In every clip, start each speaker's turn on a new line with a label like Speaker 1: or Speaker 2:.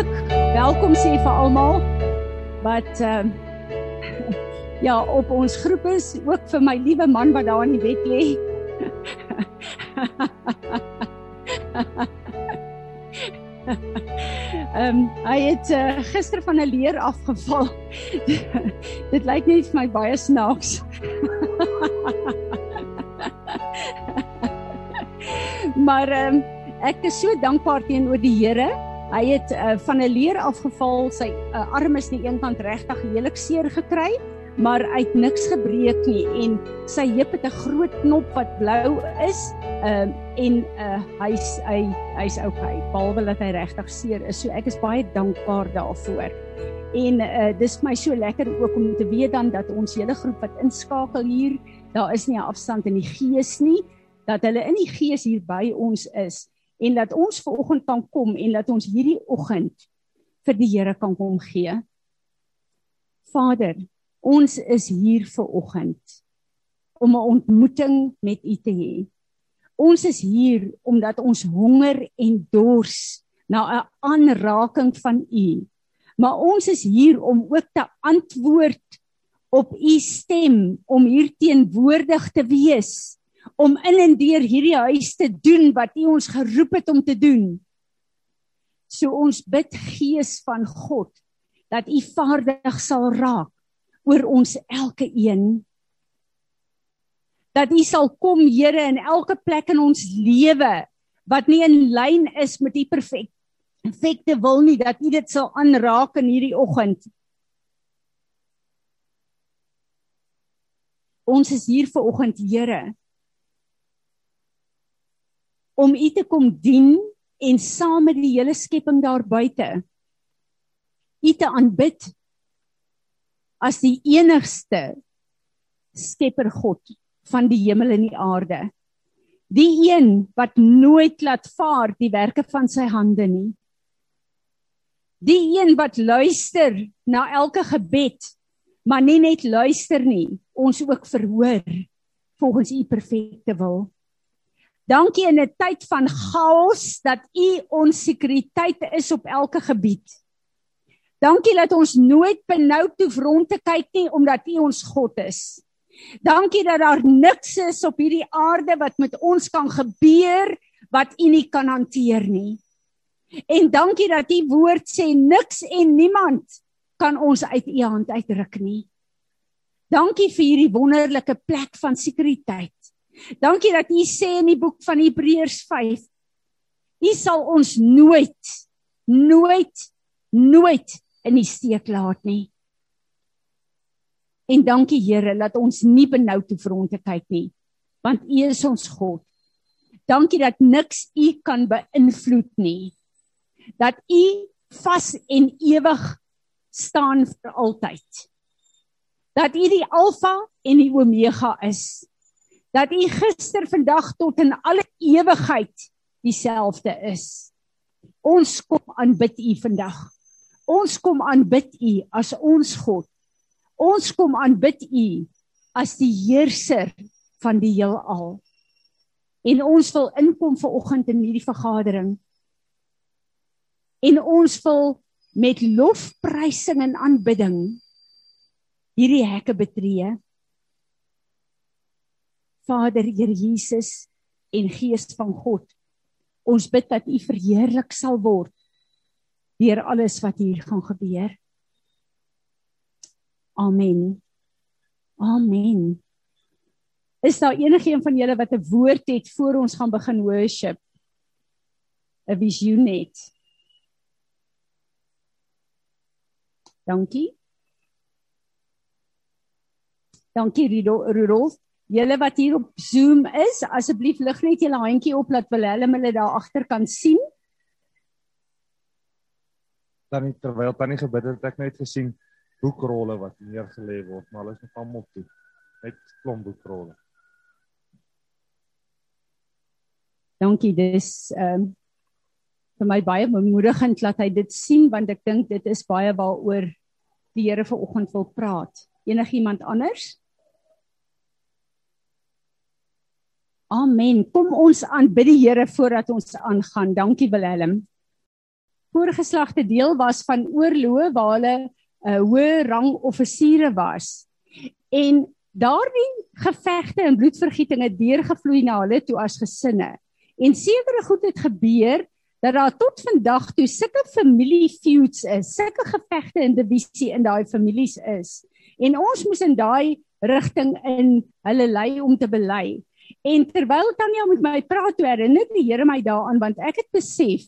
Speaker 1: Ook welkom sê vir almal wat ehm uh, ja, op ons groep is, ook vir my liewe man wat daar in die bed lê. Ehm um, hy het uh, gister van 'n leer afgeval. Dit lyk net vir my baie snaaks. maar ehm um, ek is so dankbaar teenoor die Here. Hy het uh, van 'n leer afgeval. Sy uh, arm is nie eenkant regtig heeltemal seer gekry maar hy het niks gebreek nie en sy heup het 'n groot knop wat blou is um, en uh, hy's hy hy's okay behalwe dat hy regtig seer is. So ek is baie dankbaar daarvoor. En uh, dis my so lekker ook om te weet dan dat ons hele groep wat inskakel hier daar is nie 'n afstand in die gees nie dat hulle in die gees hier by ons is en dat ons ver oggend kan kom en dat ons hierdie oggend vir die Here kan kom gee Vader Ons is hier vir oggend om 'n ontmoeting met U te hê. Ons is hier omdat ons honger en dors na 'n aanraking van U. Maar ons is hier om ook te antwoord op U stem, om hier teenwoordig te wees, om in en deur hierdie huis te doen wat U ons geroep het om te doen. So ons bid Gees van God dat U vaardig sal raak oor ons elke een. Dat U sal kom, Here, in elke plek in ons lewe wat nie in lyn is met U perfek perfekte wil nie dat U dit sal aanraak in hierdie oggend. Ons is hier vir oggend, Here, om U te kom dien en saam met die hele skepping daar buite U te aanbid as die enigste skepper God van die hemel en die aarde. Die een wat nooit laat vaar die werke van sy hande nie. Die een wat luister na elke gebed, maar nie net luister nie, ons ook verhoor volgens u perfekte wil. Dankie in 'n tyd van chaos dat u ons sekuriteit is op elke gebied. Dankie dat ons nooit benoud hoef rond te kyk nie omdat U ons God is. Dankie dat daar niks is op hierdie aarde wat met ons kan gebeur wat U nie kan hanteer nie. En dankie dat U woord sê niks en niemand kan ons uit U hand uitruk nie. Dankie vir hierdie wonderlike plek van sekuriteit. Dankie dat U sê in die boek van Hebreërs 5 U sal ons nooit nooit nooit in die steek laat nie. En dankie Here dat ons nie benou toe vir hom te kyk nie, want U is ons God. Dankie dat niks U kan beïnvloed nie. Dat U vas en ewig staan vir altyd. Dat U die Alfa en die Omega is. Dat U gister, vandag tot in alle ewigheid dieselfde is. Ons kom aanbid U vandag. Ons kom aanbid U as ons God. Ons kom aanbid U as die heerser van die heelal. En ons wil inkom ver oggend in hierdie vergadering. En ons wil met lofprysing en aanbidding hierdie hekke betree. Vader, Here Jesus en Gees van God, ons bid dat U verheerlik sal word deur alles wat hier gaan gebeur. Amen. Amen. Is daar enigiemand van julle wat 'n woord het voor ons gaan begin worship? 'n Visioen net. Dankie. Dankie Rudolf. Julle wat hier op Zoom is, asseblief lig net julle handjie op dat Willem hulle daar agter kan sien
Speaker 2: dan terwyl tannie gebid het, het ek net gesien boekrolle wat neergelê word, maar hulle is nog almal toe. Net klomp boekrolle.
Speaker 1: Dankie, dis ehm um, vir my baie bemoedigend dat hy dit sien want ek dink dit is baie waaroor die Here vanoggend wil praat. Enigiemand anders? Amen. Kom ons aanbid die Here voordat ons aangaan. Dankie Willem. voorgeslagte deel was van oorloë waar hulle 'n uh, hoë rang offisiere was. En daardie gevegte en bloedvergieting het deurgevloei na hulle toe as gesinne. En sekere goed het gebeur dat daar tot vandag toe sulke familie feuds is, sulke gevegte en divisie in daai families is. En ons moes in daai rigting in hulle lei om te bely. En terwyl Tanya met my praat toe herinner die Here my daaraan want ek het besef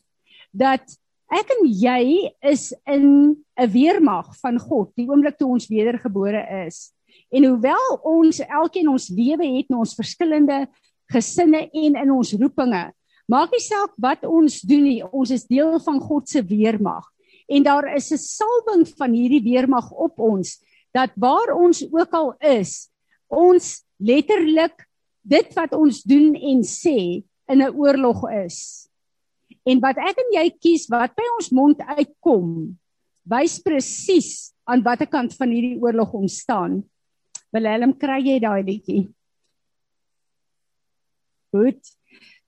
Speaker 1: dat ek en jy is in 'n weermag van God die oomblik toe ons wedergebore is. En hoewel ons elkeen ons lewe het in ons verskillende gesinne en in ons roepinge, maak nie saak wat ons doen nie, ons is deel van God se weermag. En daar is 'n salwing van hierdie weermag op ons dat waar ons ook al is, ons letterlik dit wat ons doen en sê in 'n oorlog is. En wat ek en jy kies wat by ons mond uitkom, wys presies aan watter kant van hierdie oorlog ons staan. Willem, kry jy daai liedjie? Goed.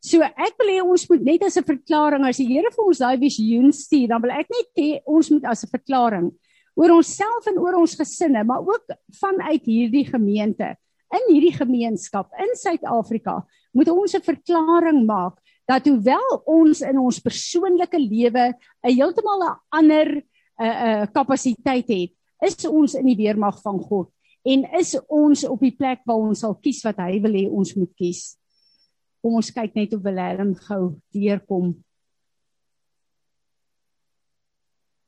Speaker 1: So ek wil hê ons moet net as 'n verklaring as die Here vir ons daai visioen stuur, dan wil ek net hê ons moet as 'n verklaring oor onsself en oor ons gesinne, maar ook vanuit hierdie gemeente, in hierdie gemeenskap in Suid-Afrika, moet ons 'n verklaring maak dat hoewel ons in ons persoonlike lewe 'n heeltemal 'n ander 'n uh, 'n uh, kapasiteit het, is ons in die weermag van God en is ons op die plek waar ons sal kies wat hy wil hê ons moet kies. Kom ons kyk net hoe Willem gou deurkom.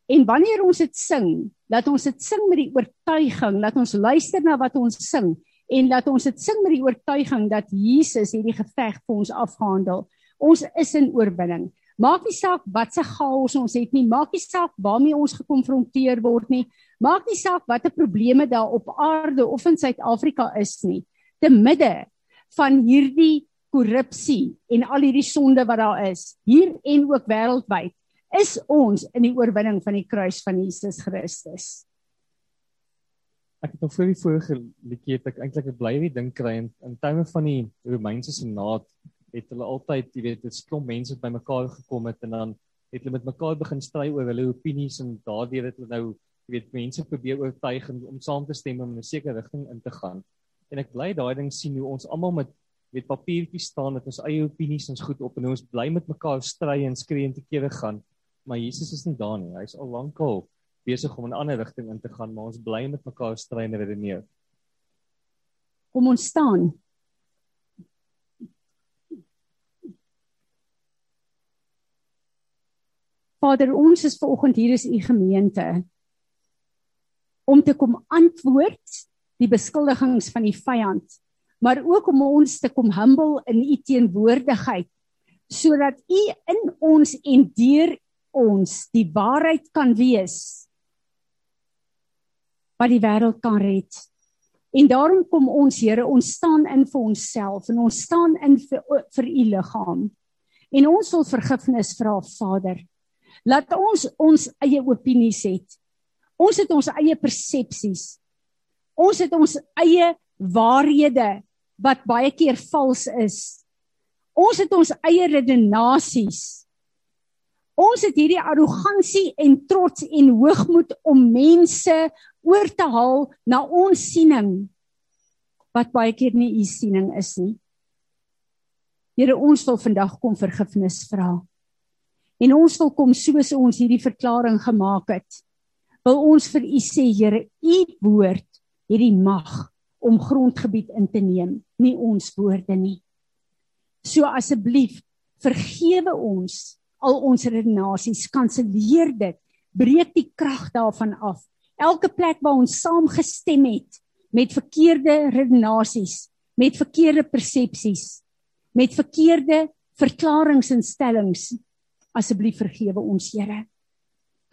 Speaker 1: En wanneer ons dit sing, laat ons dit sing met die oortuiging, laat ons luister na wat ons sing en laat ons dit sing met die oortuiging dat Jesus hierdie geveg vir ons afgehandel. Ons is in oorwinning. Maak nie saak wat se chaos ons het nie, maak nie saak waarmee ons gekonfronteer word nie, maak nie saak watter probleme daar op aarde of in Suid-Afrika is nie. Te midde van hierdie korrupsie en al hierdie sonde wat daar is, hier en ook wêreldwyd, is ons in die oorwinning van die kruis van Jesus Christus.
Speaker 2: Ek het nog voor die vorige liedjie het ek eintlik 'n blye ding kry in, in terme van die Romeinse senaat het hulle altyd, jy weet, 'n klomp mense bymekaar gekom het en dan het hulle met mekaar begin stry oor hulle opinies en daardeur het hulle nou, jy weet, mense probeer oortuig om saam te stem om 'n sekere rigting in te gaan. En ek bly daai ding sien hoe ons almal met met papiertjies staan met ons eie opinies ons goed op en ons bly met mekaar stry en skree en te kere gaan. Maar Jesus is nie daar nie. Hy's al lankal besig om in 'n ander rigting in te gaan, maar ons bly met mekaar stry en redeneer.
Speaker 1: Kom ons staan Vader, ons is ver oggend hier is u gemeente om te kom antwoord die beskuldigings van die vyand, maar ook om ons te kom humble in u teenwoordigheid sodat u in ons en deur ons die waarheid kan wees wat die wêreld kan red. En daarom kom ons Here, ons staan in vir onsself en ons staan in vir vir u liggaam. En ons wil vergifnis vra, Vader laat ons ons eie opinies het. Ons het ons eie persepsies. Ons het ons eie waarhede wat baie keer vals is. Ons het ons eie redenasies. Ons het hierdie arrogansie en trots en hoogmoed om mense oor te haal na ons siening wat baie keer nie u siening is nie. Here ons wil vandag kom vergifnis vra. En ons wil kom soos ons hierdie verklaring gemaak het. Wil ons vir u sê Here, u woord het die mag om grondgebied in te neem, nie ons woorde nie. So asseblief, vergewe ons al ons redenasies, kanselleer dit, breek die krag daarvan af. Elke plek waar ons saamgestem het met verkeerde redenasies, met verkeerde persepsies, met verkeerde verklaringsinstellings, asseblief vergewe ons Here.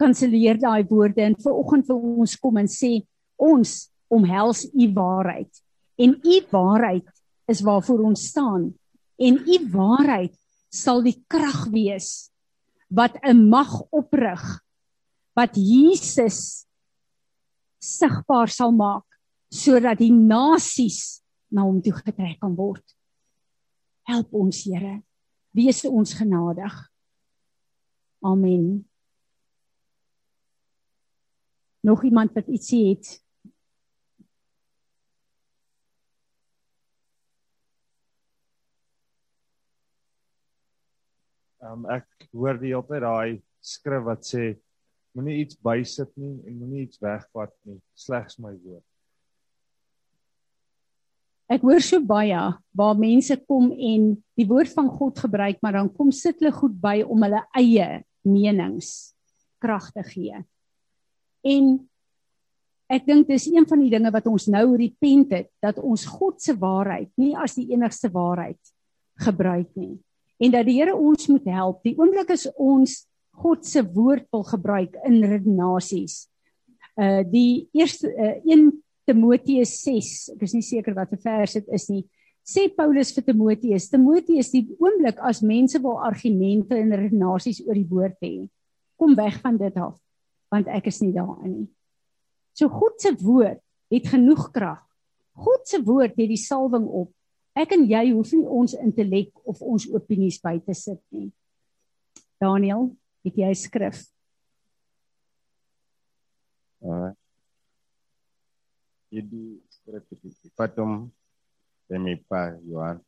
Speaker 1: Kanselleer daai woorde en vanoggend wil ons kom en sê ons omhels u waarheid en u waarheid is waarvoor ons staan en u waarheid sal die krag wees wat 'n mag oprig wat Jesus sigbaar sal maak sodat die nasies na hom toe getrek kan word. Help ons Here, wees ons genadig. Amen. nog iemand wat ietsie het?
Speaker 3: Um ek hoor die op daai skrif wat sê moenie iets bysit nie en moenie iets wegvat nie, slegs my woord.
Speaker 1: Ek hoor so baie waar mense kom en die woord van God gebruik, maar dan kom sit hulle goed by om hulle eie menings krag te gee. En ek dink dis een van die dinge wat ons nou repent het dat ons God se waarheid nie as die enigste waarheid gebruik nie en dat die Here ons moet help. Die oomblik is ons God se woord wil gebruik in redenasies. Uh die eerste uh, 1 Timoteus 6, ek is nie seker wat 'n vers dit is nie. Sê Paulus vir Timoteus, Timoteus, die oomblik as mense wil argumente en redenasies oor die woord hê, kom weg van dit af, want ek is nie daarin nie. So God se woord het genoeg krag. God se woord het die salwing op Ek en jy hoef nie ons intellek of ons opinies by te sit nie. Daniel, het jy skrif?
Speaker 4: Uh, Jadi Fatum Demipa Yohan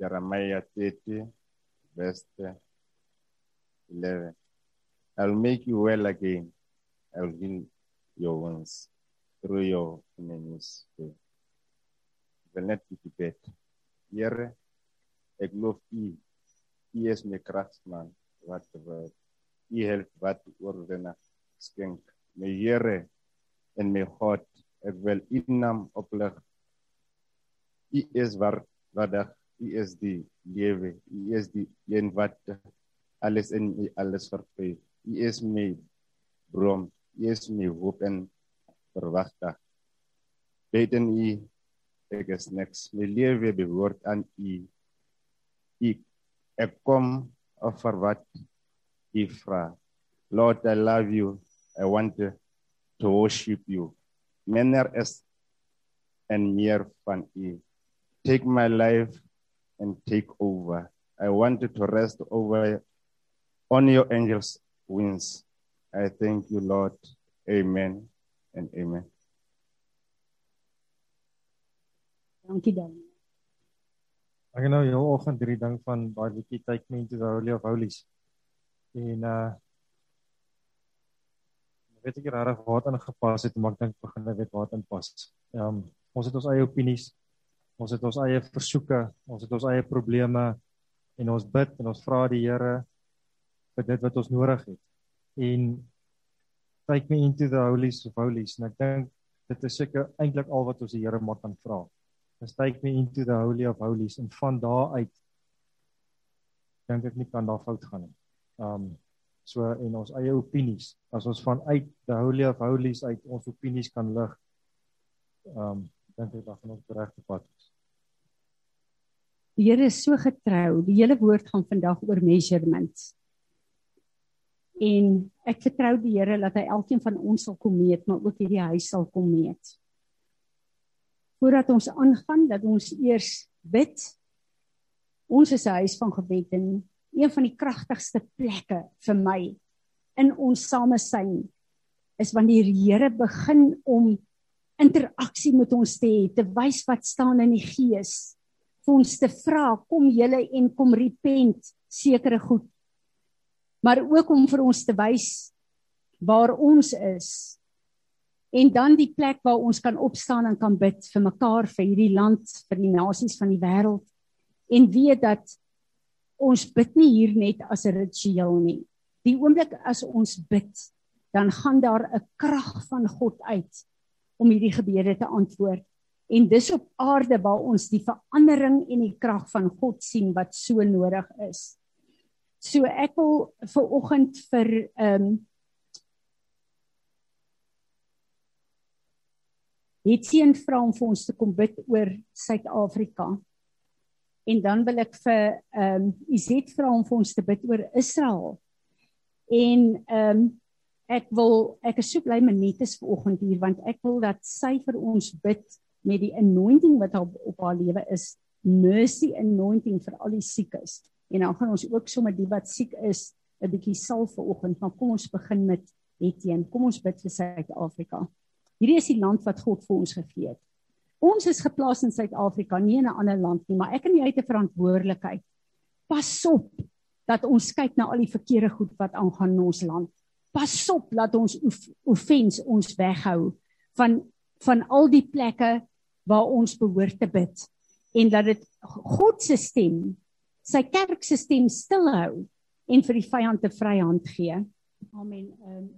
Speaker 4: Jeremiah 30 verse 11 I'll make you well again. I'll heal your wounds through your enemies wil net die gebed. Here, ek loof U. U is my kragman wat wat U help wat ordena skenk. My Here en my God, ek wil U naam oplig. U is waar wadig. U is die lewe. U is die een wat alles my alles vervul. U is my bron. U is my hoop en verwagting. Beten U ek is niks. My lewe behoort aan. U ek kom offer wat U vra. Lord, I love you. I want to, to worship you. Manner is and meer van U. Take my life and take over. I want to rest over on your angels' wings. I thank you, Lord. Amen and amen.
Speaker 1: Dankie dan.
Speaker 2: Ek nou heel oggend drie ding van daai liedjie Take Me into the Holy of Holies. En uh weet ek regtig waar dit ingepas het, maar ek dink begin ek weet waar dit inpas. Ehm um, ons het ons eie opinies. Ons het ons eie versoeke, ons het ons eie probleme en ons bid en ons vra die Here vir dit wat ons nodig het. En take me into the holies of holies. En ek dink dit is seker eintlik al wat ons die Here maar kan vra just take me into the holy of holies en van daar uit dink ek nie kan daar fout gaan nie. Um so en ons eie opinies as ons vanuit the holy of holies uit ons opinies kan lig. Um dink ek dan gaan ons regte pad is.
Speaker 1: Die Here is so getrou. Die hele woord gaan vandag oor measurements. En ek vertrou die Here dat hy elkeen van ons sal kom meet, maar ook hierdie huis sal kom meet voordat ons aangaan dat ons eers bid. Ons is 'n huis van gebed en een van die kragtigste plekke vir my in ons samesyn is wanneer die Here begin om interaksie met ons te hê, te wys wat staan in die gees, vir ons te vra kom julle en kom repent sekere goed. Maar ook om vir ons te wys waar ons is en dan die plek waar ons kan opstaan en kan bid vir mekaar vir hierdie land, vir die nasies van die wêreld en weet dat ons bid nie hier net as 'n ritueel nie. Die oomblik as ons bid, dan gaan daar 'n krag van God uit om hierdie gebede te antwoord. En dis op aarde waar ons die verandering en die krag van God sien wat so nodig is. So ek wil vir oggend vir ehm um, het seën vra om vir ons te kom bid oor Suid-Afrika. En dan wil ek vir ehm um, Izet vra om vir ons te bid oor Israel. En ehm um, ek wil ek is so bly Manet is vanoggend hier want ek wil dat sy vir ons bid met die anointing wat op, op haar lewe is, mercy anointing vir al die siekes. En dan gaan ons ook sommer die wat siek is 'n bietjie sal vanoggend, maar kom ons begin met Etienne, kom ons bid vir Suid-Afrika. Hierdie is die land wat God vir ons gegee het. Ons is geplaas in Suid-Afrika, nie in 'n ander land nie, maar ek en jy het 'n verantwoordelikheid. Pas op dat ons kyk na al die verkeerde goed wat aangaan in ons land. Pas op dat ons offens ons weghou van van al die plekke waar ons behoort te bid en dat dit God se stem, sy kerk se stem stilhou en vir die vyand 'n vrye hand gee. Amen. Ehm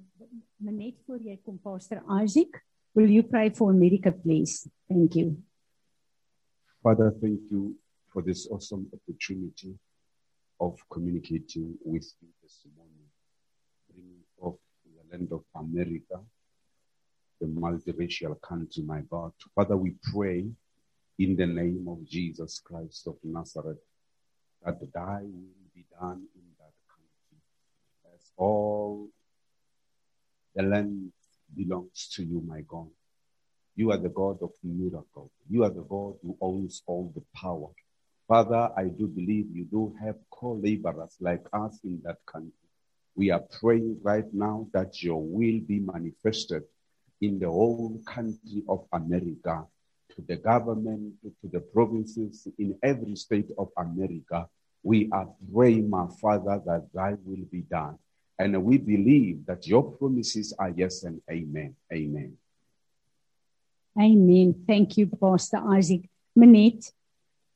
Speaker 1: um, net voor jy kom Pastor Isaac, will you pray for America please? Thank you.
Speaker 5: Father, thank you for this awesome opportunity of communicating with you this morning, bringing forth the land of America, the multiracial country, my God. Father, we pray in the name of Jesus Christ of Nazareth that thy will be done in that country as all the land belongs to you, my God. You are the God of miracle. You are the God who owns all the power. Father, I do believe you do have co-laborers like us in that country. We are praying right now that your will be manifested in the whole country of America, to the government, to the provinces, in every state of America. We are praying, my Father, that thy will be done. And we believe that your promises are yes and amen. Amen.
Speaker 1: Amen. Thank you Pastor Isaac. Menet,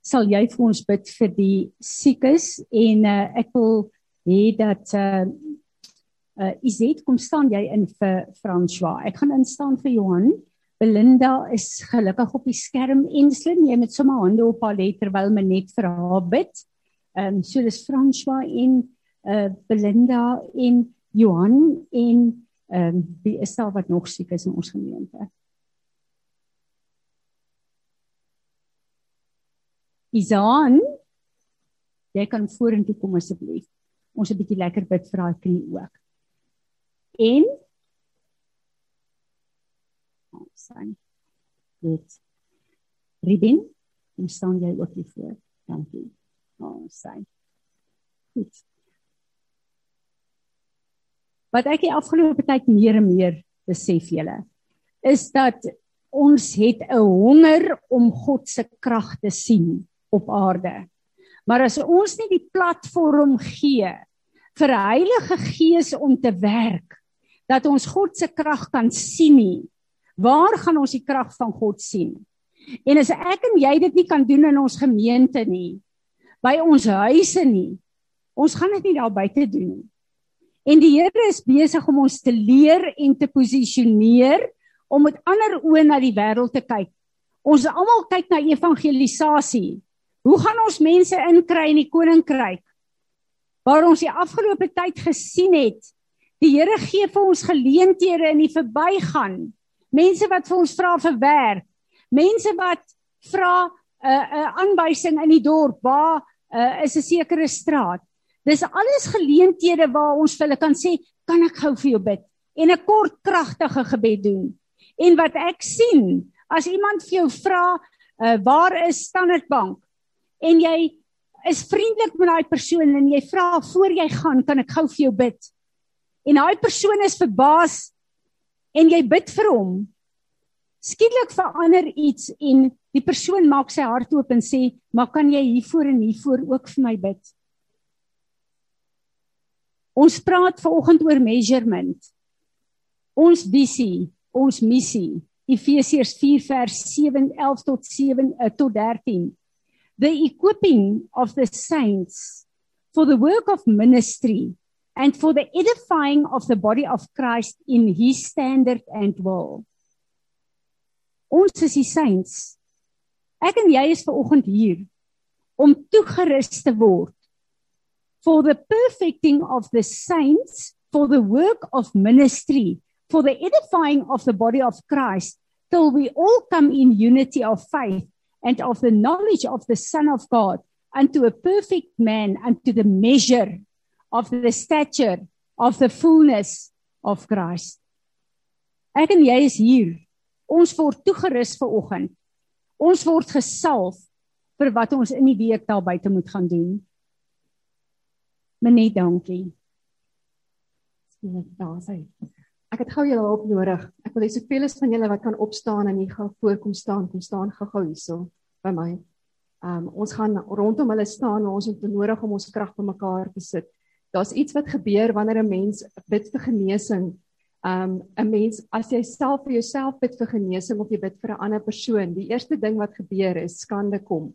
Speaker 1: sal jy vir ons bid vir die siekes en uh, ek wil hê dat uh uh Izet kom staan jy in vir François. Ek gaan instaan vir Johan. Belinda is gelukkig op die skerm en slim jy met sommer hande op haar lê terwyl Menet vir haar bid. Ehm um, so dis François en uh Belinda en Johan en ehm um, wie is daar wat nog siek is in ons gemeente? Izaan jy kan vorentoe kom asseblief. Ons 'n bietjie lekker bid vir daai knie ook. En ons sien dit. Ribin, kom staan jy ook hier voor. Dankie. Ons sien. Goed wat ek die afgelope tyd meer en meer besef julle is dat ons het 'n honger om God se krag te sien op aarde. Maar as ons nie die platform gee vir Heilige Gees om te werk dat ons God se krag kan sien nie, waar gaan ons die krag van God sien? En as ek en jy dit nie kan doen in ons gemeente nie, by ons huise nie, ons gaan dit nie daar buite doen nie. En die Here is besig om ons te leer en te posisioneer om met ander oë na die wêreld te kyk. Ons almal kyk na evangelisasie. Hoe gaan ons mense inkry in die koninkryk? Waar ons die afgelope tyd gesien het, die Here gee vir ons geleenthede in die verbygaan. Mense wat vir ons vra vir werk. Mense wat vra 'n uh, 'n uh, aanwysing in die dorp waar uh, is 'n sekere straat. Dis alles geleenthede waar ons vir hulle kan sê, kan ek gou vir jou bid en 'n kort kragtige gebed doen. En wat ek sien, as iemand vir jou vra, uh, waar is Standard Bank? En jy is vriendelik met daai persoon en jy vra voor jy gaan, kan ek gou vir jou bid? En daai persoon is verbaas en jy bid vir hom. Skielik verander iets en die persoon maak sy hart oop en sê, "Maar kan jy hiervoor en hiervoor ook vir my bid?" Ons praat vanoggend oor measurement. Ons visie, ons missie. Efesiërs 4 vers 7 11 tot 7 uh, tot 13. The equipping of the saints for the work of ministry and for the edifying of the body of Christ in his standard and will. Ons is die saints. Ek en jy is ver oggend hier om toegerus te word for the perfecting of the saints, for the work of ministry, for the edifying of the body of Christ, till we all come in unity of faith and of the knowledge of the Son of God, unto a perfect man, unto the measure of the stature of the fullness of Christ. Ek en jy is hier. Ons word toegerus vir oggend. Ons word gesalf vir wat ons in die week daar buite moet gaan doen. Menet dankie. Sien daar sy.
Speaker 6: Ek het gou julle hulp nodig. Ek wil hê soveel as van julle wat kan opstaan en hier gaan voorkom staan, kom staan gou-gou hierso by my. Um ons gaan rondom hulle staan, ons het nodig om ons krag bymekaar te sit. Daar's iets wat gebeur wanneer 'n mens bid vir genesing. Um 'n mens as jy self vir jouself bid vir genesing of jy bid vir 'n ander persoon, die eerste ding wat gebeur is skande kom.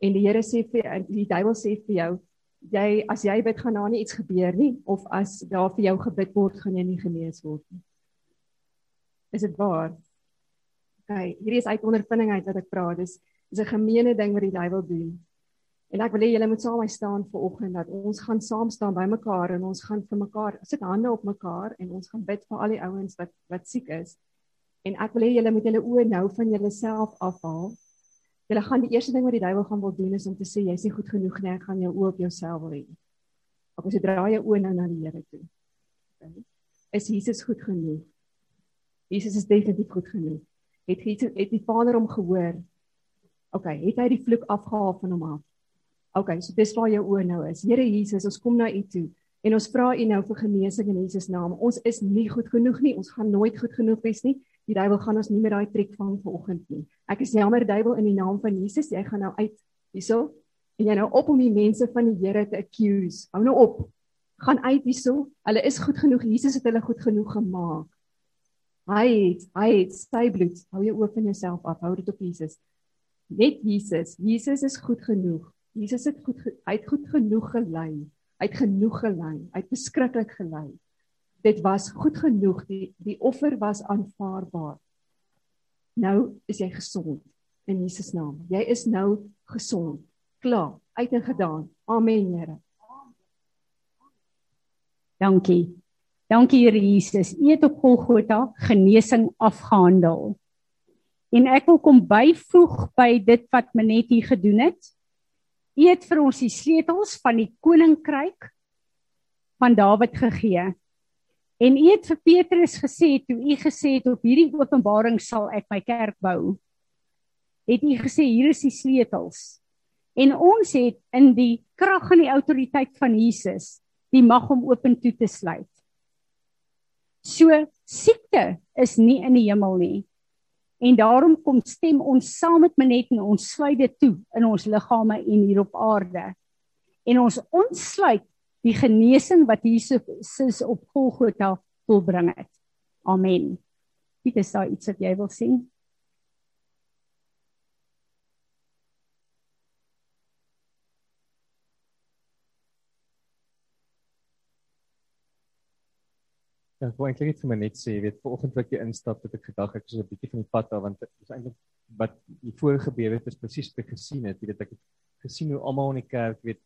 Speaker 6: En die Here sê vir die duiwel sê vir jou, jy as jy bid gaan daar nie iets gebeur nie of as daar vir jou gebid word gaan jy nie genees word nie. Is dit waar? OK, hierdie is uit ondervinding uit wat ek praat. Dis is 'n gemeene ding wat die duiwel doen. En ek wil hê julle moet saam my staan vir oggend dat ons gaan saam staan by mekaar en ons gaan vir mekaar sit hande op mekaar en ons gaan bid vir al die ouens wat wat siek is. En ek wil hê julle moet julle oë nou van julleself afhaal Jy gaan die eerste ding wat die duiwel gaan wil doen is om te sê jy's nie goed genoeg nie, ek gaan jou oë op jouself wil hê. Of as jy draai jou oë nou na die Here toe. Okay. Is Jesus goed genoeg? Jesus is definitief goed genoeg. Het Jesus het die Vader hom gehoor? OK, het hy die vloek afgehaal van hom af? OK, so dis waar jou oë nou is. Here Jesus, ons kom na U toe en ons vra U nou vir genesing in Jesus naam. Ons is nie goed genoeg nie. Ons gaan nooit goed genoeg wees nie die duiwel gaan ons nie met daai triek vang vanoggend nie. Ek is jammer duiwel in die naam van Jesus, jy gaan nou uit hierso en jy nou op om die mense van die Here te accuse. Hou nou op. Gaan uit hierso. Hulle is goed genoeg. Jesus het hulle goed genoeg gemaak. Hy het, hy het sy bloed. Hou jou oop van jouself af. Hou dit op Jesus. Net Jesus. Jesus is goed genoeg. Jesus het goed hy het goed genoeg gelei. Hy het genoeg gelei. Hy het beskiklik gelei dit was goed genoeg die die offer was aanvaarbaar. Nou is jy gesond in Jesus naam. Jy is nou gesond. Klaar. Uit en gedaan. Amen Here.
Speaker 1: Dankie. Dankie Here Jesus. U het op Golgotha genesing afgehandel. En ek wil kom byvoeg by dit wat Menet hier gedoen het. U het vir ons die sleutels van die koninkryk van Dawid gegee En u het vir Petrus gesê toe u gesê het op hierdie openbaring sal ek my kerk bou. Het u gesê hier is die sleutels. En ons het in die krag en die autoriteit van Jesus die mag om oop en toe te sluit. So siekte is nie in die hemel nie. En daarom kom stem ons saam met Manet en ons sluit dit toe in ons liggame en hier op aarde. En ons ontsluit die genesing wat Jesus op Golgotha volbring het. Amen. Dit is daar iets wat jy wil sê?
Speaker 2: Ja, ek wou eintlik net vir my net sê, weet, vanoggend wat jy instap, het ek gedag ek is 'n bietjie van die pad af want dit is eintlik wat die vorige gebeur het, is presies wat ek gesien het. Jy weet ek het gesien hoe almal in die kerk weet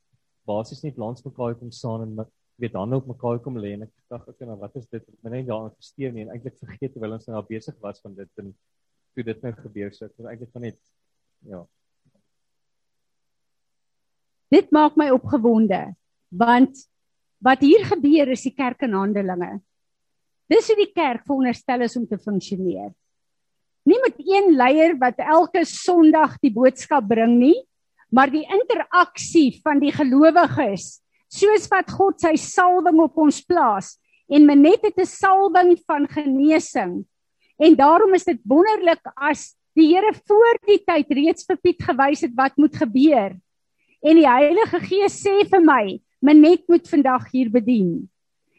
Speaker 2: basies net langs mekaar kom staan en weet hande op mekaar kom lê en ek dink ek nou wat is dit? Ek net daar gesteer nie en eintlik vergeet terwyl ons nou besig was van dit en toe dit nou gebeur so ek was eintlik van net ja.
Speaker 1: Dit maak my opgewonde want wat hier gebeur is die kerk in Handelinge. Dis hoe die kerk veronderstel is om te funksioneer. Nie met een leier wat elke Sondag die boodskap bring nie maar die interaksie van die gelowiges soos wat God sy salwing op ons plaas. En Menet het 'n salwing van genesing. En daarom is dit wonderlik as die Here voor die tyd reeds vir Piet gewys het wat moet gebeur. En die Heilige Gees sê vir my Menet moet vandag hier bedien.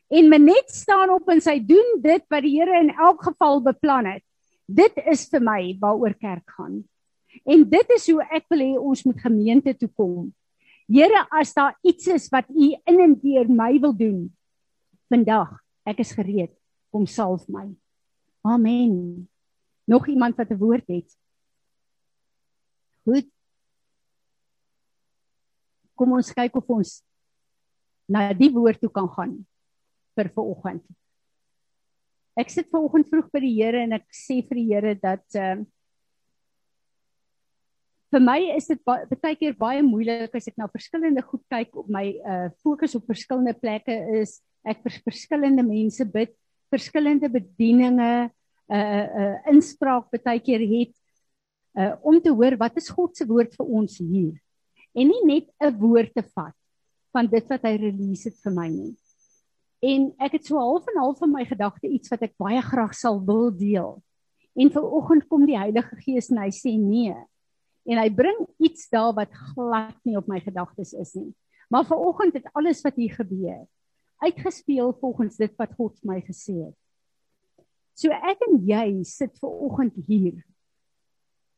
Speaker 1: En Menet staan op en sy doen dit wat die Here in elk geval beplan het. Dit is vir my waaroor kerk gaan En dit is hoe ek wil hê ons moet gemeente toe kom. Here, as daar iets is wat U in en deur my wil doen vandag, ek is gereed. Kom salf my. Amen. Nog iemand wat 'n woord het? Goed. Kom ons kyk of ons na die woord toe kan gaan vir vanoggend. Ek sit vanoggend vroeg by die Here en ek sê vir die Here dat ehm uh, vir my is dit baie keer baie moeilik as ek na verskillende goed kyk op my uh fokus op verskillende plekke is ek vir verskillende mense bid verskillende bedieninge uh uh inspraak baie keer het uh om te hoor wat is God se woord vir ons hier en nie net 'n woord te vat van dit wat hy release het vir my nie En ek het so half en half in my gedagte iets wat ek baie graag sal wil deel. En vanoggend kom die Heilige Gees en hy sê nee. En hy bring iets daar wat glad nie op my gedagtes is nie. Maar vanoggend het alles wat hier gebeur uitgespeel volgens dit wat God my gesê het. So ek en jy sit vanoggend hier.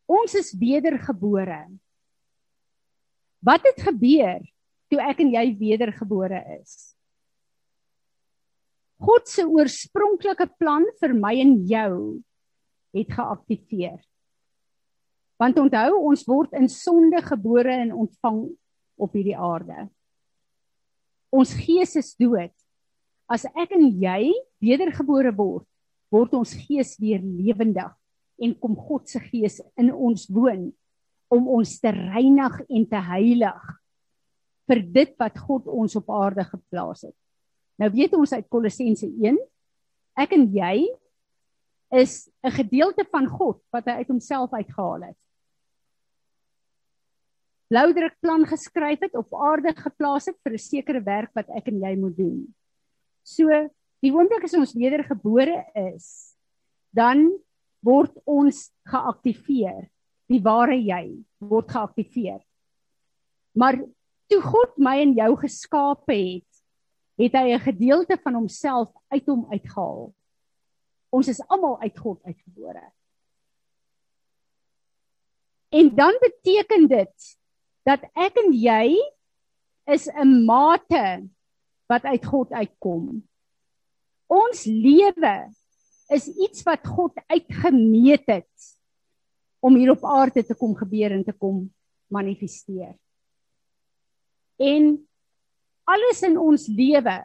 Speaker 1: Ons is wedergebore. Wat het gebeur toe ek en jy wedergebore is? God se oorspronklike plan vir my en jou het geaktiveer. Want onthou, ons word in sonde gebore en ontvang op hierdie aarde. Ons gees is dood. As ek en jy wedergebore word, word ons gees weer lewendig en kom God se gees in ons woon om ons te reinig en te heilig vir dit wat God ons op aarde geplaas het. Nou weet ons uit Kolossense 1, ek en jy is 'n gedeelte van God wat hy uit homself uitgehaal het. Bloudruk plan geskryf het op aarde geplaas het vir 'n sekere werk wat ek en jy moet doen. So, die oomblik as ons wedergebore is, dan word ons geaktiveer. Die ware jy word geaktiveer. Maar toe God my en jou geskape het, het hy 'n gedeelte van homself uit hom uitgehaal. Ons is almal uit God uitgebore. En dan beteken dit dat ek en jy is 'n mate wat uit God uitkom. Ons lewe is iets wat God uitgemeet het om hier op aarde te kom gebeur en te kom manifesteer. En alles in ons lewe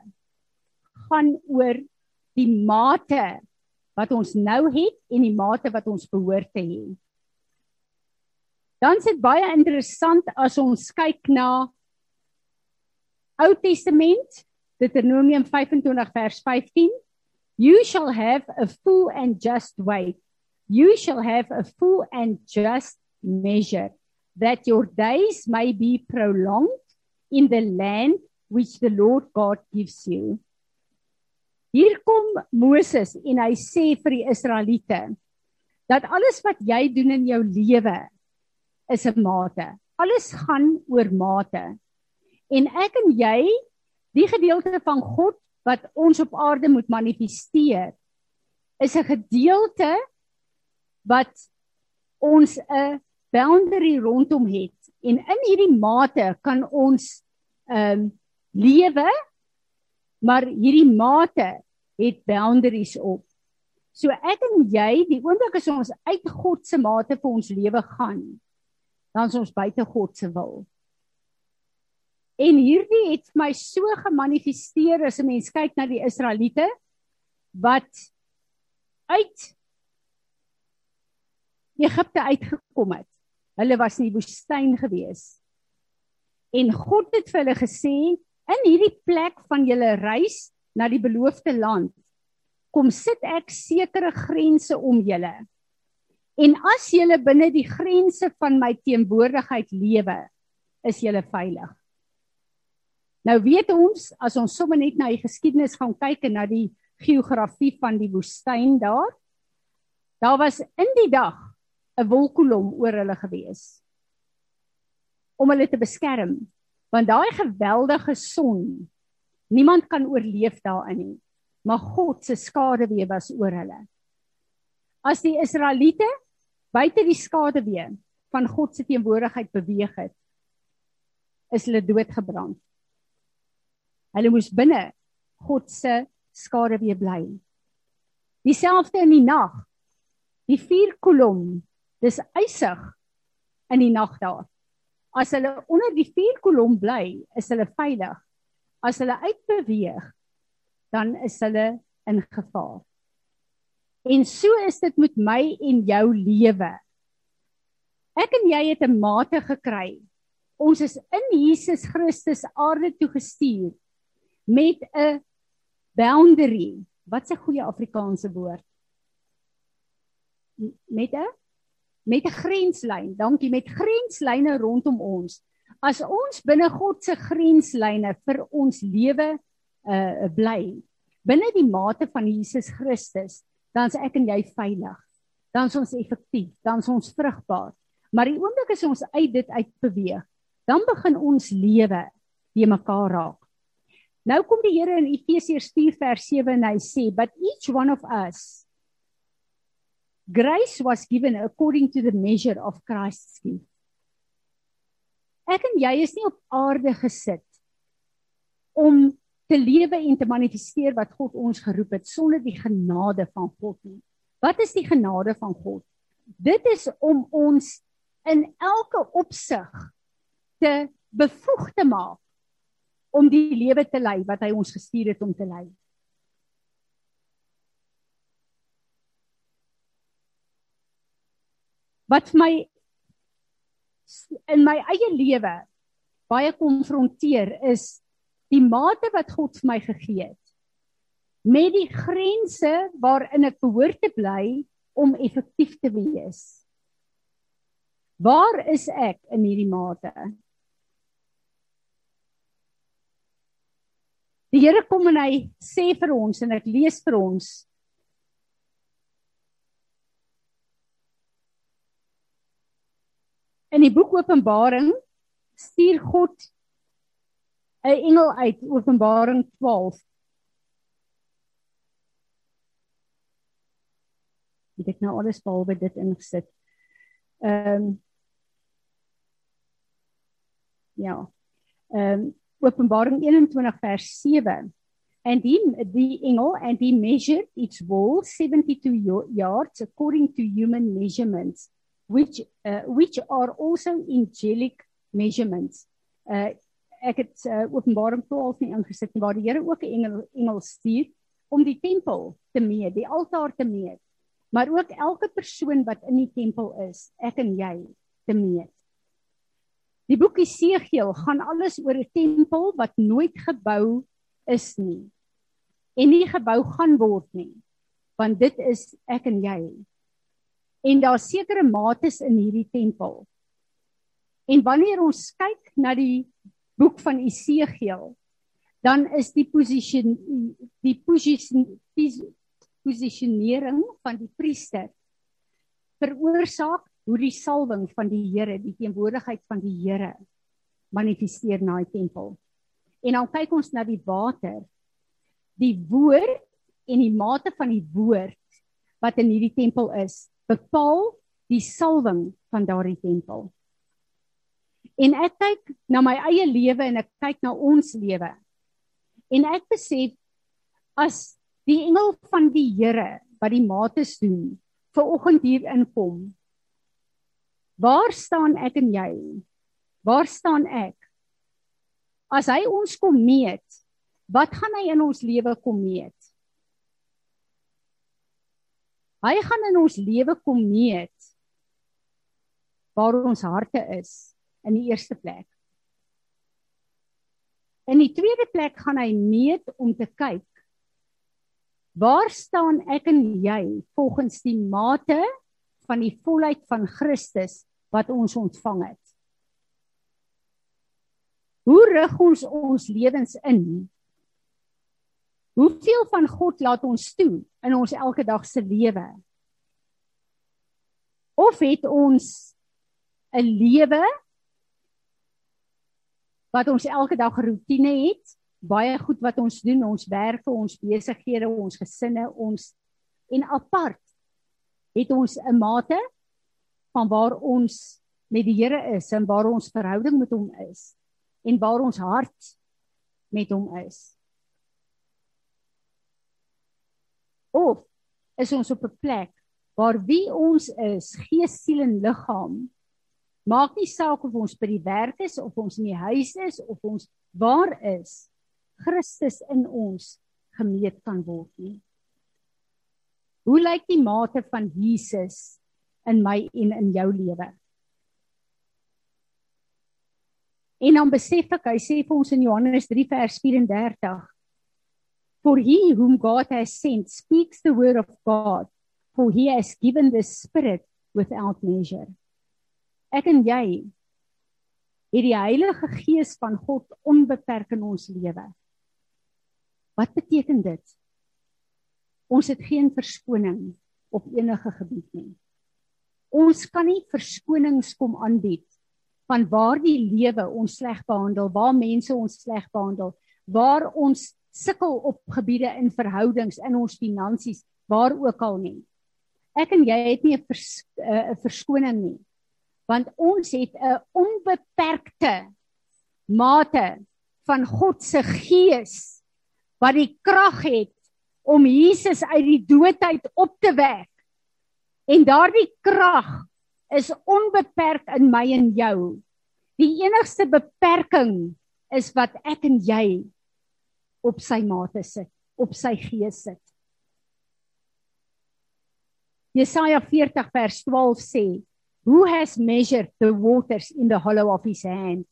Speaker 1: gaan oor die mate wat ons nou het en die mate wat ons behoort te hê. Dan is dit baie interessant as ons kyk na Ou Testament, Deuteronomium 25 vers 15. You shall have a full and just weight. You shall have a full and just measure that your days may be prolonged in the land which the Lord God gives you. Hier kom Moses en hy sê vir die Israeliete dat alles wat jy doen in jou lewe is 'n mate. Alles gaan oor mate. En ek en jy, die gedeelte van God wat ons op aarde moet manifesteer, is 'n gedeelte wat ons 'n boundary rondom het. En in hierdie mate kan ons ehm um, lewe maar hierdie mate het boundaries op. So ek en jy, die oomblik as ons uit God se mate vir ons lewe gaan, dan is ons buite God se wil. En hierdie het my so gemanifesteer as 'n mens kyk na die Israeliete wat uit Egipte uitgekom het. Hulle was in die woestyn gewees. En God het vir hulle gesê, in hierdie plek van julle reis na die beloofde land kom sit ek sekere grense om julle en as julle binne die grense van my teenwoordigheid lewe is julle veilig. Nou weet ons as ons sommer net na die geskiedenis gaan kyk en na die geografie van die woestyn daar daar was in die dag 'n wolkkolom oor hulle gewees om hulle te beskerm want daai geweldige son niemand kan oorleef daarin nie maar God se skaduwee was oor hulle. As die israeliete buite die skaduwee van God se teenwoordigheid beweeg het is hulle doodgebrand hulle moes binne God se skaduwee bly dieselfde in die nag die vier kolom dis ysig in die nag daar As hulle onder die vuurkolom bly, is hulle veilig. As hulle uitbeweeg, dan is hulle in gevaar. En so is dit met my en jou lewe. Ek en jy het 'n mate gekry. Ons is in Jesus Christus aarde toe gestuur met 'n boundary. Wat 'n goeie Afrikaanse woord? Met 'n met 'n grenslyn. Dankie met grenslyne rondom ons. As ons binne God se grenslyne vir ons lewe uh bly, binne die mate van Jesus Christus, dan is ek en jy veilig. Dan is ons effektief, dan is ons vrugbaar. Maar die oomblik as ons uit dit uit beweeg, dan begin ons lewe te mekaar raak. Nou kom die Here in Efesiërs 4 vers 7 en hy sê, "But each one of us grace was given according to the measure of Christ's gift." Ek en jy is nie op aarde gesit om te lewe en te manifesteer wat God ons geroep het sonder die genade van God nie. Wat is die genade van God? Dit is om ons in elke opsig te bevoeg te maak om die lewe te lei wat hy ons gestuur het om te lei. Wat my in my eie lewe baie konfronteer is die mate wat God vir my gegee het met die grense waarin ek behoort te bly om effektief te wees. Waar is ek in hierdie mate? Die Here kom en hy sê vir ons en ek lees vir ons In die boek Openbaring stuur God 'n engel uit Openbaring 12. Ek het nou alles behalwe dit ingesit. Ehm um, Ja. Ehm um, Openbaring 21 vers 7. And he, the engel and he measured its wall 72 yards according to human measurements which uh, which are also angelic measurements. Uh ek het uh, Openbaring 12 nie ingesit nie waar die Here ook 'n engel engel stuur om die tempel te meet, die altaar te meet, maar ook elke persoon wat in die tempel is, ek en jy te meet. Die boek Esegiel gaan alles oor 'n tempel wat nooit gebou is nie en nie gebou gaan word nie. Want dit is ek en jy. En daar sekere mates in hierdie tempel. En wanneer ons kyk na die boek van Esegiel, dan is die posisie die posisie posisionering van die priester veroorsaak hoe die salwing van die Here, die teenwoordigheid van die Here manifesteer na die tempel. En dan kyk ons na die water. Die woord en die mate van die woord wat in hierdie tempel is, bepaal die salwing van daardie tempel. En ek kyk na my eie lewe en ek kyk na ons lewe. En ek besef as die engel van die Here wat die mates doen, ver oggend hier inkom Waar staan ek en jy? Waar staan ek? As hy ons kom meet, wat gaan hy in ons lewe kom meet? Hy gaan in ons lewe kom meet waar ons harte is in die eerste plek. In die tweede plek gaan hy meet om te kyk waar staan ek en jy volgens die mate van die volheid van Christus wat ons ontvang het. Hoe rig ons ons lewens in? Hoeveel van God laat ons toe in ons elke dag se lewe? Of het ons 'n lewe wat ons elke dag 'n rotine het, baie goed wat ons doen, ons werke, ons besighede, ons gesinne, ons en apart het ons 'n mate van waar ons met die Here is en waar ons verhouding met hom is en waar ons hart met hom is. Of is ons op 'n plek waar wie ons is, gees, siel en liggaam maak nie saak of ons by die werk is of ons in die huis is of ons waar is, Christus in ons gemeet kan word nie. Hoe lyk die mate van Jesus in my en in jou lewe. En dan besef ek, hy sê vir ons in Johannes 3 vers 34, For he whom God has sent speaks the word of God, for he has given the spirit without measure. Ek en jy het die Heilige Gees van God onbeperk in ons lewe. Wat beteken dit? Ons het geen verskoning op enige gebied nie. Ons kan nie verskonings kom aanbied van waar die lewe ons sleg behandel, waar mense ons sleg behandel, waar ons sukkel op gebiede in verhoudings, in ons finansies, waar ook al nie. Ek en jy het nie 'n vers, uh, verskoning nie. Want ons het 'n onbeperkte mate van God se gees wat die krag het om Jesus uit die doodheid op te wek. En daardie krag is onbeperk in my en jou. Die enigste beperking is wat ek en jy op sy mate sit, op sy gees sit. Jesaja 40 vers 12 sê, "Who has measured the waters in the hollow of his hand,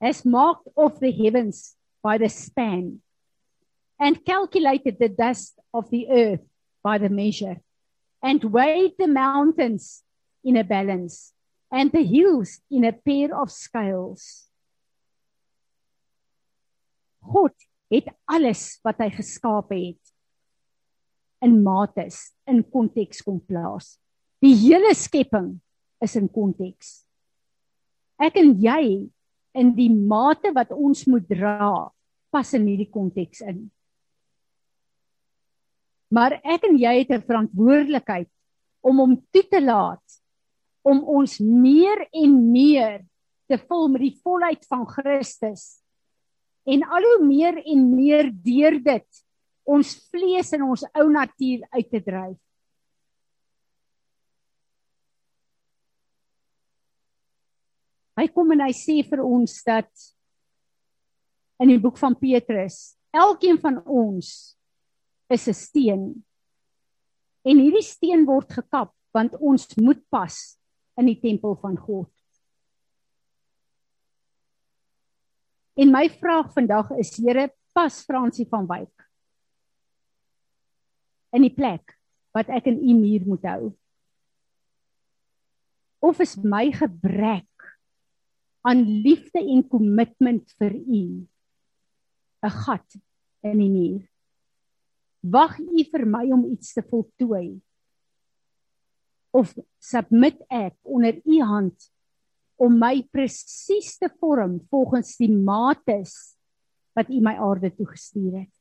Speaker 1: has marked off the heavens by the span, and calculated the dust of the earth by the measure, and weighed the mountains in a balance, and the hills in a pair of scales." God het alles wat hy geskaap het in mates, in konteks kom plaas. Die hele skepping is in konteks. Ek en jy in die mate wat ons moet dra, pas in hierdie konteks in. Maar ek en jy het 'n verantwoordelikheid om hom toe te laat om ons meer en meer te vul met die volheid van Christus en al hoe meer en meer deur dit ons vlees en ons ou natuur uit te dryf. Hy kom en hy sê vir ons dat in die boek van Petrus, elkeen van ons is 'n steen. En hierdie steen word gekap want ons moet pas in die tempel van God. En my vraag vandag is Here, pas Fransie van Wyk in die plek wat ek in u muur moet hou. Of is my gebrek aan liefde en kommitment vir u 'n gat in die muur? Wag u vir my om iets te voltooi? Of submit ek onder u hand om my presies te vorm volgens die mates wat U my aarde toe gestuur het.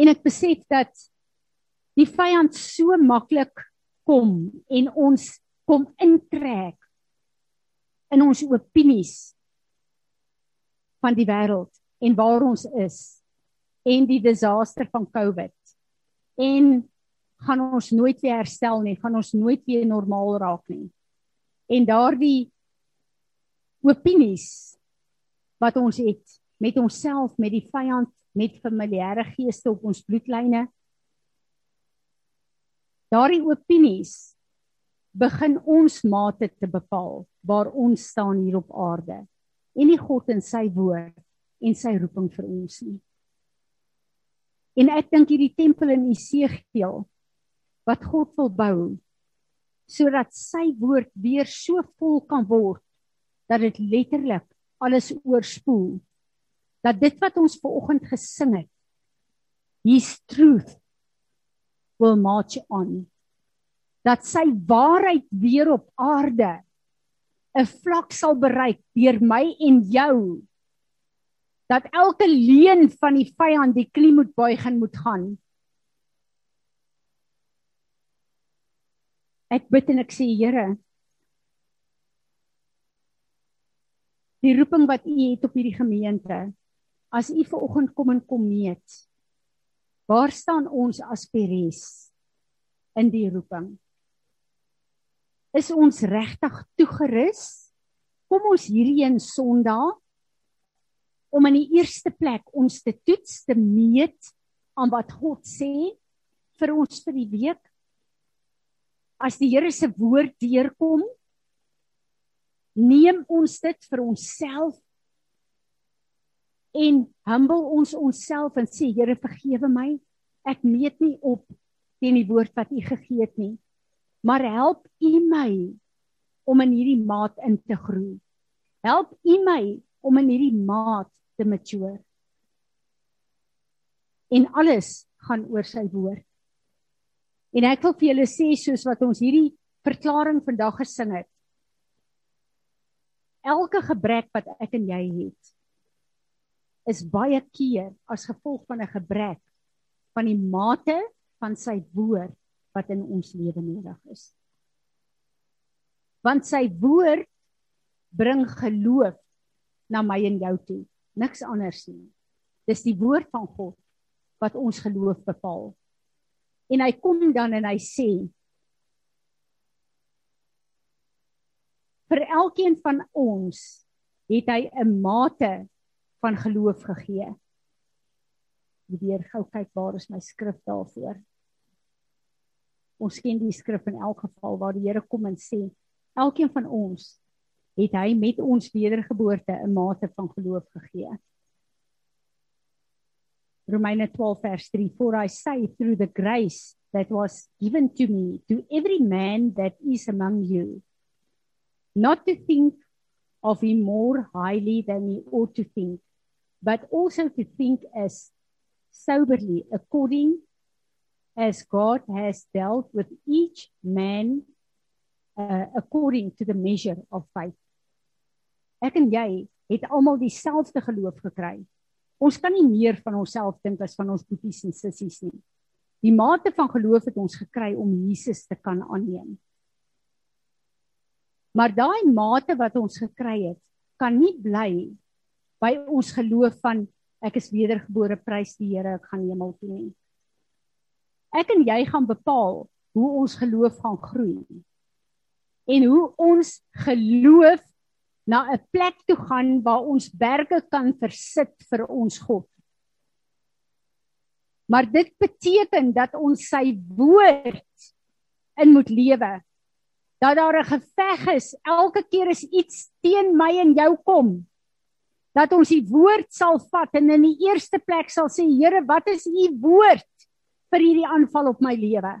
Speaker 1: En ek besef dat die vyand so maklik kom en ons kom intrek in ons opinies van die wêreld en waar ons is en die disaster van COVID en gaan ons nooit weer herstel nie, gaan ons nooit weer normaal raak nie en daardie opinies wat ons het met onsself, met die vyand, met familiêre geeste op ons bloedlyne. Daardie opinies begin ons mate te bepaal waar ons staan hier op aarde. En nie God en sy woord en sy roeping vir ons nie. En ek dink hierdie tempel in Esegiel wat God wil bou sodat sy woord weer so vol kan word dat dit letterlik alles oorspoel. Dat dit wat ons ver oggend gesing het his truth will march on dat sy waarheid weer op aarde 'n vlak sal bereik deur my en jou dat elke leuen van die vyand die knie moet buig en moet gaan. Ek bid en ek sê Here die roeping wat u het op hierdie gemeente as u ver oggend kom en kom meet waar staan ons as peres in die roeping is ons regtig toegerus kom ons hierdie een sondag om in die eerste plek ons te toets te meet aan wat God sê vir ons vir die week as die Here se woord deurkom, neem ons dit vir onsself en humble ons onsself en sê Here vergewe my. Ek meet nie op teen die woord wat U gegee het nie. Maar help U my om in hierdie maat in te groei. Help U my om in hierdie maat te mature. En alles gaan oor sy woord. En ek wil vir julle sê soos wat ons hierdie verklaring vandag gesing het. Elke gebrek wat ek en jy het is baie keer as gevolg van 'n gebrek van die mate van sy woord wat in ons lewe nodig is. Want sy woord bring geloof na my en jou toe, niks anders nie. Dis die woord van God wat ons geloof bepaal. En hy kom dan en hy sê vir elkeen van ons het hy 'n mate van geloof gegee weer gou kyk waar is my skrif daarvoor. Ons ken die skrif in elk geval waar die Here kom en sê elkeen van ons het hy met ons wedergeboorte 'n mate van geloof gegee. Romeine 12 vers 3 for I say through the grace that was given to me to every man that is among you not to think of him more highly than he ought to think but also to think as soberly according as God has dealt with each man uh, according to the measure of faith. Ek en jy het almal dieselfde geloof gekry. Ons kan nie meer van onsself dink as van ons boeties en sissies nie. Die mate van geloof het ons gekry om Jesus te kan aanneem. Maar daai mate wat ons gekry het, kan nie bly by ons geloof van ek is wedergebore prys die Here ek gaan hemel toe nie. Ek en jy gaan bepaal hoe ons geloof gaan groei. En hoe ons geloof na 'n plek toe gaan waar ons berge kan versit vir ons God. Maar dit beteken dat ons sy woord in moet lewe. Dat daar 'n geveg is elke keer as iets teen my en jou kom dat ons die woord sal vat en in die eerste plek sal sê Here, wat is u woord vir hierdie aanval op my lewe?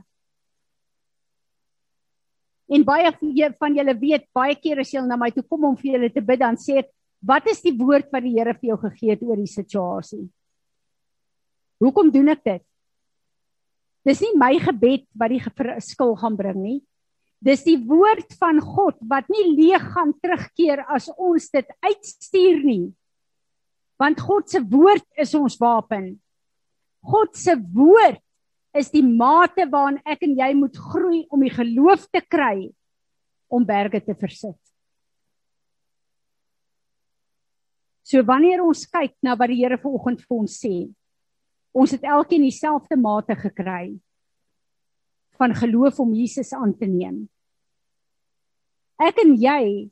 Speaker 1: En baie van julle weet, baie keer as jy na my toe kom om vir julle te bid, dan sê ek, wat is die woord wat die Here vir jou gegee het oor die situasie? Hoekom doen ek dit? Dis nie my gebed wat die verskil gaan bring nie. Dis die woord van God wat nie leeg gaan terugkeer as ons dit uitstuur nie want God se woord is ons wapen. God se woord is die mate waarin ek en jy moet groei om die geloof te kry om berge te versit. So wanneer ons kyk na wat die Here vanoggend vir ons sê, ons het elkeen dieselfde mate gekry van geloof om Jesus aan te neem. Ek en jy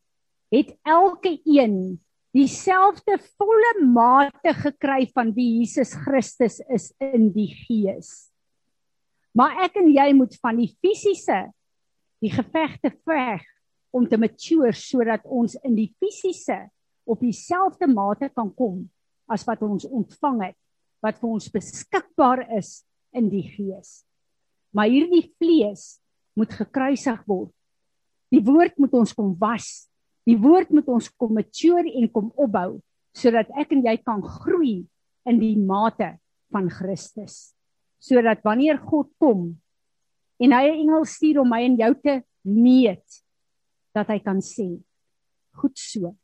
Speaker 1: het elke een dieselfde volle mate gekry van wie Jesus Christus is in die gees. Maar ek en jy moet van die fisiese die gevegte veg om te mature sodat ons in die fisiese op dieselfde mate kan kom as wat ons ontvang het wat vir ons beskikbaar is in die gees. Maar hierdie vlees moet gekruisig word. Die woord moet ons kom was Die woord moet ons kom mature en kom opbou sodat ek en jy kan groei in die mate van Christus. Sodat wanneer God kom en hy 'n engel stuur om my en jou te meet dat hy kan sê goed so.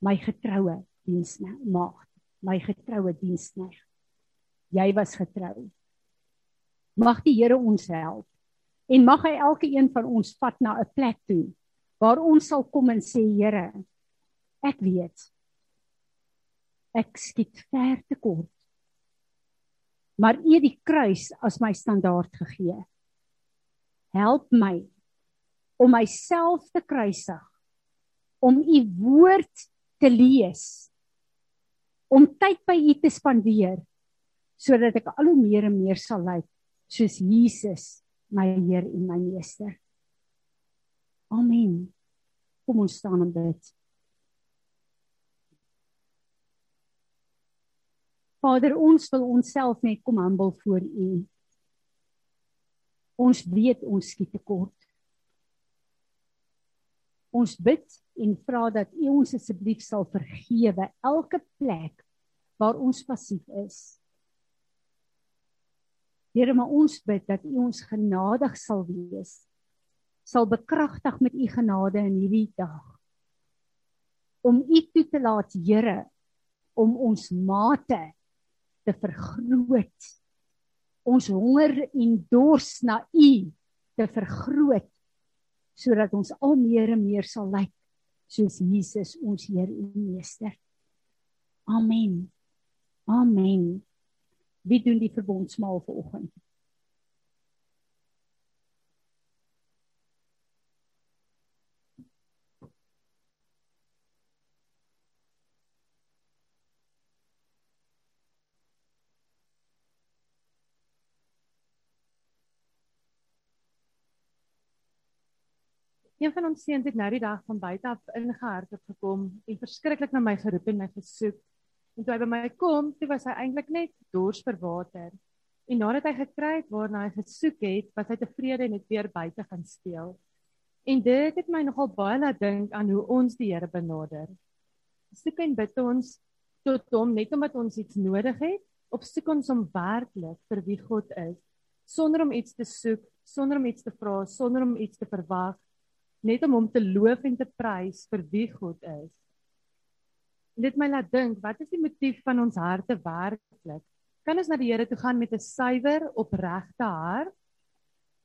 Speaker 1: My getroue diensmaagd my getroue diensmaagd jy was getrou. Mag die Here ons help en mag hy elke een van ons vat na 'n plek toe waar ons sal kom en sê Here ek weet ek skiet ver te kort maar u het die kruis as my standaard gegee help my om myself te kruisig om u woord te lees om tyd by u te spandeer sodat ek al hoe meer en meer sal lyk soos Jesus my Heer en my Meester Amen. Kom ons staan en bid. Vader, ons wil onsself net kom humble voor U. Ons weet ons skiet tekort. Ons bid en vra dat U ons asseblief sal vergewe elke plek waar ons passief is. Here, maar ons bid dat U ons genadig sal wees. Sal bekragtig met U genade in hierdie dag. Om U toe te laat, Here, om ons mate te vergroot. Ons honger en dors na U te vergroot sodat ons al meer en meer sal lyk soos Jesus ons Heer en Meester. Amen. Amen. Wie doen die verbondsmaal vanoggend?
Speaker 7: Een van ons seuns het nou die dag van buite af ingehardloop gekom en verskriklik na my geroep en my gesoek. En toe hy by my kom, toe was hy eintlik net dors vir water. En nadat hy gekry het waarna hy gesoek het, was hy tevrede en het weer buite gaan speel. En dit het my nogal baie laat dink aan hoe ons die Here benader. Soek en bid ons tot hom net omdat ons iets nodig het, of soek ons hom werklik vir wie God is, sonder om iets te soek, sonder om iets te vra, sonder om iets te verwag net om hom te loof en te prys vir wie God is. En dit my laat dink, wat is die motief van ons harte werklik? Kan ons na die Here toe gaan met 'n suiwer, opregte hart?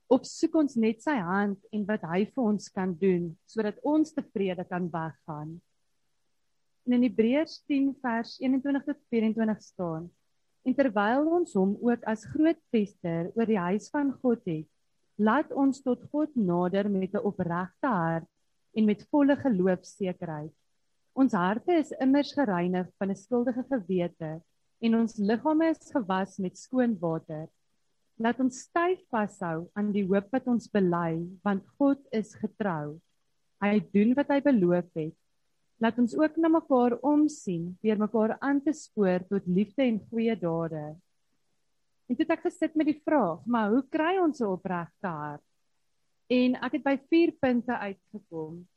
Speaker 7: Of soek ons net sy hand en wat hy vir ons kan doen sodat ons tevrede kan weggaan? En in Hebreërs 10 vers 21 tot 24 staan: En terwyl ons hom ook as groot priester oor die huis van God het, Laat ons tot God nader met 'n opregte hart en met volle geloofsekerheid. Ons harte is immers gereinig van 'n skuldige gewete en ons liggame is gewas met skoon water. Laat ons styf vashou aan die hoop wat ons bely, want God is getrou. Hy doen wat hy beloof het. Laat ons ook na mekaar omsien, deur mekaar aan te spoor tot liefde en goeie dade. En toe het ek gesit met die vraag, maar hoe kry ons 'n opregte hart? En ek het by 4 punte uitgekom.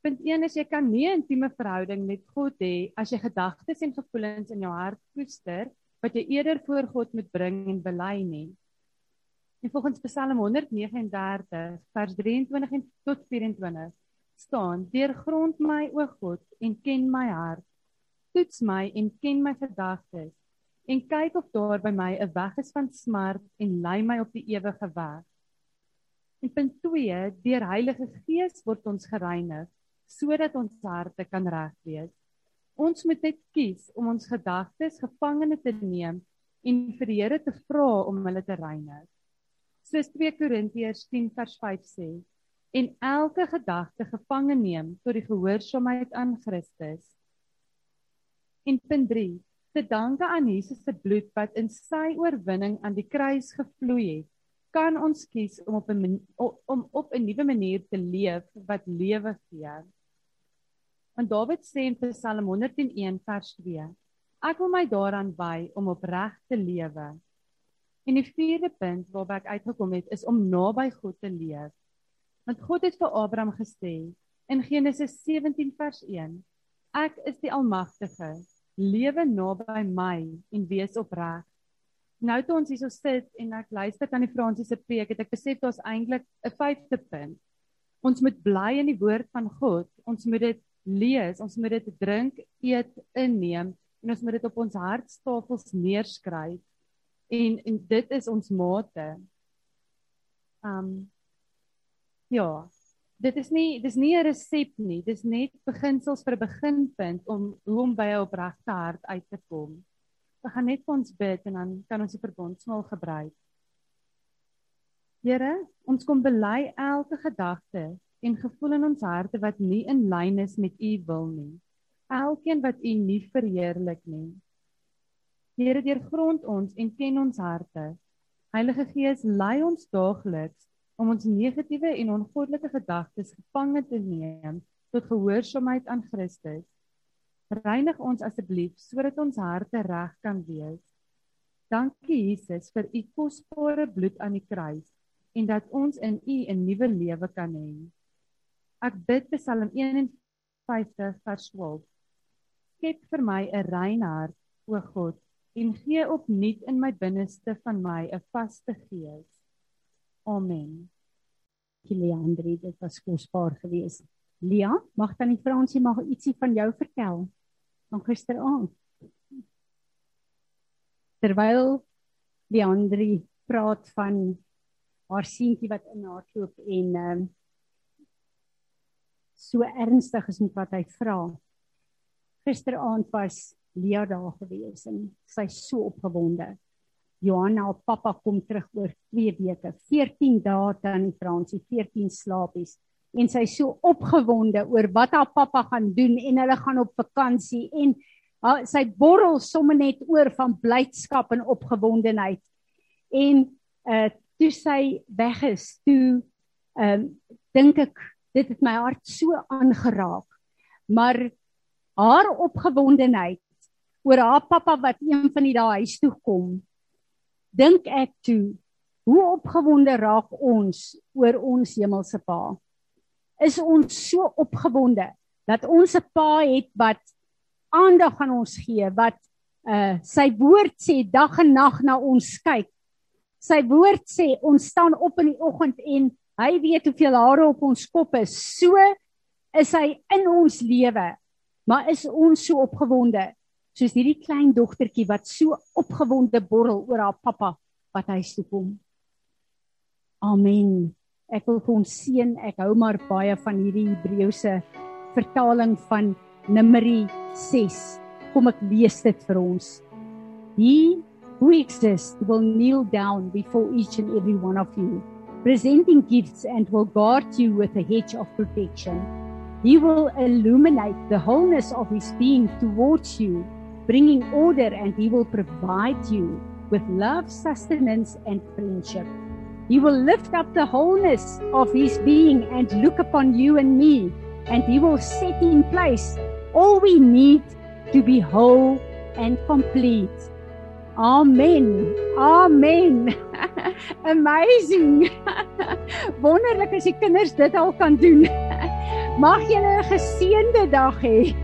Speaker 7: Punt 1 is jy kan nie 'n intieme verhouding met God hê as jy gedagtes en gevoelens in jou hart koester wat jy eerder voor God moet bring en bely nie. En volgens Psalm 139 vers 23 en tot 24 staan: "Deurgrond my, o God, en ken my hart. Toets my en ken my gedagtes." En kyk of daar by my 'n weg is van smart en lei my op die ewige weg. En punt 2, deur Heilige Gees word ons gereinig sodat ons harte kan reg wees. Ons moet net kies om ons gedagtes gevangene te neem en vir die Here te vra om hulle te reinig. Soos 2 Korintiërs 10 vers 5 sê, en elke gedagte gevange neem tot die gehoorsaamheid aan Christus. En punt te danke aan Jesus se bloed wat in sy oorwinning aan die kruis gevloei het, kan ons kies om op 'n om op 'n nuwe manier te leef wat lewe gee. Want Dawid sê in Psalm 101 vers 2: Ek wil my daaraan wy om opreg te lewe. En die vierde punt waarby ek uitgekom het is om naby God te leef. Want God het vir Abraham gesê in Genesis 17 vers 1: Ek is die Almagtige lewe naby my en wees opreg. Nou toe ons hierso sit en ek luister aan die Fransiese preek, het ek besef daar's eintlik 'n vyfde punt. Ons moet bly in die woord van God. Ons moet dit lees, ons moet dit drink, eet, inneem en ons moet dit op ons hartstafels neerskryf. En en dit is ons mate. Um ja, dit is nie dis nie 'n resep nie, dis net beginsels vir 'n beginpunt om hoe om by 'n opregte hart uit te kom. We gaan net vir ons bid en dan kan ons die verbondsmaal gebruik. Here, ons kom bely elke gedagte en gevoel in ons harte wat nie in lyn is met U wil nie. Elkeen wat U nie verheerlik nie. Here, deurgrond ons en ken ons harte. Heilige Gees, lei ons daagliks om ons negatiewe en ongoddelike gedagtes gevange te neem tot gehoorsaamheid aan Christus. Reinig ons asseblief sodat ons harte reg kan wees. Dankie Jesus vir u kosbare bloed aan die kruis en dat ons in u 'n nuwe lewe kan hê. Ek bid Psalm 51 vers 12. Skep vir my 'n rein hart, o God, en gee opnuut in my binneste van my 'n vaste gees. Amen.
Speaker 1: Leandri, dit was kosbaar geweest. Lia, mag dan die Fransie mag ietsie van jou vertel van gisteraand. Terwyl Leandri praat van haar seentjie wat in haar loop en ehm um, so ernstig is met wat hy vra. Gisteraand was Lia daar gewees en sy so opgewonde. Johanna op pappa kom terug oor 2 weke. 14 dae dan die Fransie, 14 slaapies en sy so opgewonde oor wat haar pappa gaan doen en hulle gaan op vakansie en uh, sy borrel sommer net oor van blydskap en opgewondenheid. En uh toe sy weg is, toe ehm um, dink ek dit het my hart so aangeraak. Maar haar opgewondenheid oor haar pappa wat een van die dae huis toe kom dink ek toe hoe opgewonde raak ons oor ons hemelse Pa. Is ons so opgewonde dat ons 'n Pa het wat aandag aan ons gee, wat uh sy woord sê dag en nag na ons kyk. Sy woord sê ons staan op in die oggend en hy weet hoeveel hare op ons kop is. So is hy in ons lewe. Maar is ons so opgewonde soos hierdie klein dogtertjie wat so opgewonde borrel oor haar pappa wat huis toe kom. Amen. Ek wil vir ons seën. Ek hou maar baie van hierdie Hebreëse vertaling van Numeri 6. Kom ek lees dit vir ons. He who exists will kneel down before each and every one of you, presenting gifts and will guard you with a hedge of protection. He will illuminate the wholeness of his being towards you bringing order, and He will provide you with love, sustenance, and friendship. He will lift up the wholeness of His being and look upon you and me, and He will set in place all we need to be whole and complete. Amen. Amen. Amazing. Wonderlik as die kinders dit al kan doen. Mag julle 'n geseënde dag hê.